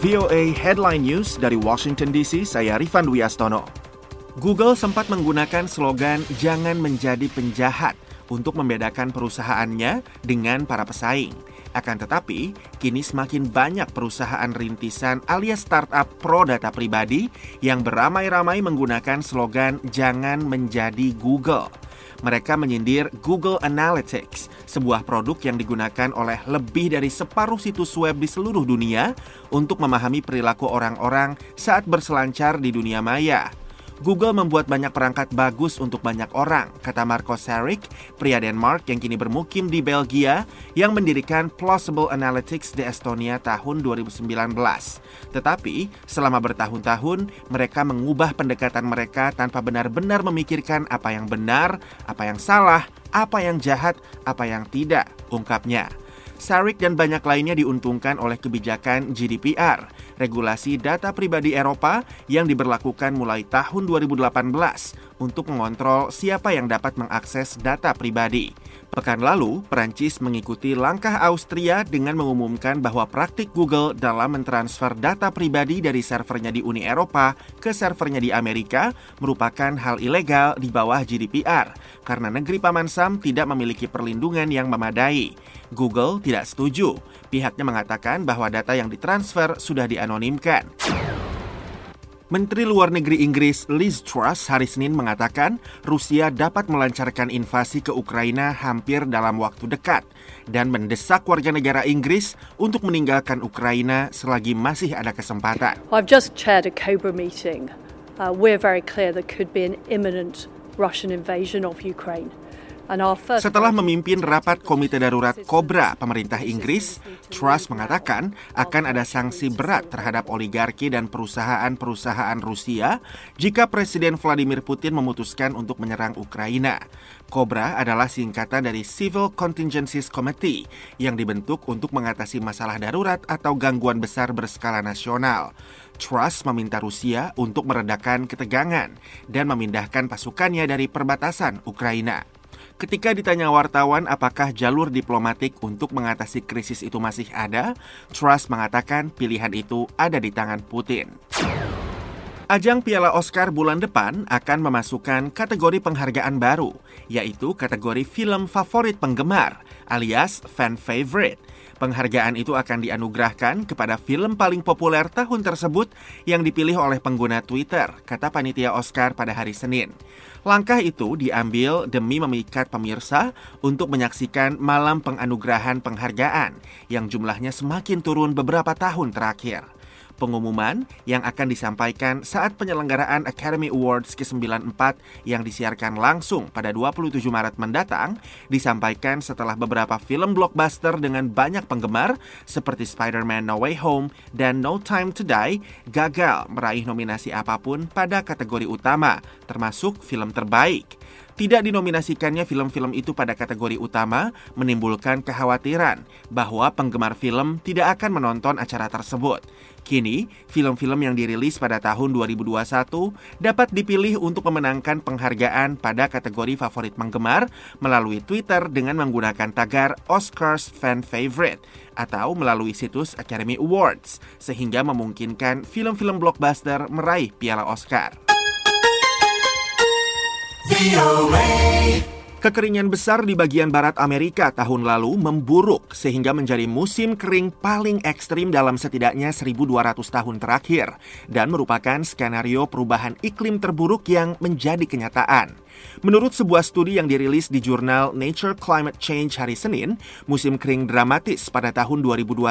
VOA Headline News dari Washington DC, saya Rifan Dwi Astono. Google sempat menggunakan slogan "Jangan menjadi penjahat" untuk membedakan perusahaannya dengan para pesaing. Akan tetapi, kini semakin banyak perusahaan rintisan alias startup pro data pribadi yang beramai-ramai menggunakan slogan "Jangan menjadi Google". Mereka menyindir Google Analytics, sebuah produk yang digunakan oleh lebih dari separuh situs web di seluruh dunia untuk memahami perilaku orang-orang saat berselancar di dunia maya. Google membuat banyak perangkat bagus untuk banyak orang, kata Marco Sarik, pria Denmark yang kini bermukim di Belgia yang mendirikan Plausible Analytics di Estonia tahun 2019. Tetapi, selama bertahun-tahun, mereka mengubah pendekatan mereka tanpa benar-benar memikirkan apa yang benar, apa yang salah, apa yang jahat, apa yang tidak, ungkapnya. Sarik dan banyak lainnya diuntungkan oleh kebijakan GDPR, regulasi data pribadi Eropa yang diberlakukan mulai tahun 2018 untuk mengontrol siapa yang dapat mengakses data pribadi. Pekan lalu, Perancis mengikuti langkah Austria dengan mengumumkan bahwa praktik Google dalam mentransfer data pribadi dari servernya di Uni Eropa ke servernya di Amerika merupakan hal ilegal di bawah GDPR karena negeri Paman Sam tidak memiliki perlindungan yang memadai. Google tidak setuju. Pihaknya mengatakan bahwa data yang ditransfer sudah dianonimkan. Menteri Luar Negeri Inggris Liz Truss hari Senin mengatakan Rusia dapat melancarkan invasi ke Ukraina hampir dalam waktu dekat dan mendesak warga negara Inggris untuk meninggalkan Ukraina selagi masih ada kesempatan. I've just chaired a Cobra meeting. Uh, we're very clear there could be an imminent Russian invasion of Ukraine. Setelah memimpin rapat Komite Darurat Cobra pemerintah Inggris, Truss mengatakan akan ada sanksi berat terhadap oligarki dan perusahaan-perusahaan Rusia jika Presiden Vladimir Putin memutuskan untuk menyerang Ukraina. Cobra adalah singkatan dari Civil Contingencies Committee yang dibentuk untuk mengatasi masalah darurat atau gangguan besar berskala nasional. Truss meminta Rusia untuk meredakan ketegangan dan memindahkan pasukannya dari perbatasan Ukraina. Ketika ditanya wartawan apakah jalur diplomatik untuk mengatasi krisis itu masih ada, Truss mengatakan pilihan itu ada di tangan Putin. Ajang Piala Oscar bulan depan akan memasukkan kategori penghargaan baru, yaitu kategori film favorit penggemar alias fan favorite. Penghargaan itu akan dianugerahkan kepada film paling populer tahun tersebut yang dipilih oleh pengguna Twitter, kata panitia Oscar pada hari Senin. Langkah itu diambil demi memikat pemirsa untuk menyaksikan malam penganugerahan penghargaan yang jumlahnya semakin turun beberapa tahun terakhir pengumuman yang akan disampaikan saat penyelenggaraan Academy Awards ke-94 yang disiarkan langsung pada 27 Maret mendatang disampaikan setelah beberapa film blockbuster dengan banyak penggemar seperti Spider-Man No Way Home dan No Time to Die gagal meraih nominasi apa pun pada kategori utama termasuk film terbaik. Tidak dinominasikannya film-film itu pada kategori utama menimbulkan kekhawatiran bahwa penggemar film tidak akan menonton acara tersebut. Kini, film-film yang dirilis pada tahun 2021 dapat dipilih untuk memenangkan penghargaan pada kategori favorit penggemar melalui Twitter dengan menggunakan tagar Oscars Fan Favorite atau melalui situs Academy Awards, sehingga memungkinkan film-film blockbuster meraih piala Oscar. VOA. Kekeringan besar di bagian barat Amerika tahun lalu memburuk sehingga menjadi musim kering paling ekstrim dalam setidaknya 1200 tahun terakhir dan merupakan skenario perubahan iklim terburuk yang menjadi kenyataan. Menurut sebuah studi yang dirilis di jurnal Nature Climate Change hari Senin, musim kering dramatis pada tahun 2021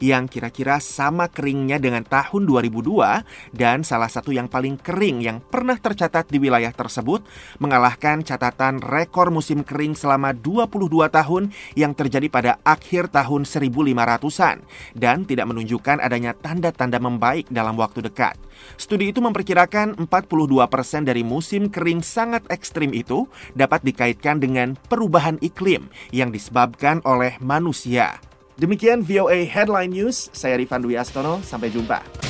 yang kira-kira sama keringnya dengan tahun 2002 dan salah satu yang paling kering yang pernah tercatat di wilayah tersebut mengalahkan catatan rekor musim kering selama 22 tahun yang terjadi pada akhir tahun 1500-an dan tidak menunjukkan adanya tanda-tanda membaik dalam waktu dekat. Studi itu memperkirakan 42% dari musim kering sangat ekstrim itu dapat dikaitkan dengan perubahan iklim yang disebabkan oleh manusia. Demikian VOA Headline News, saya Rifan Dwi Astono, sampai jumpa.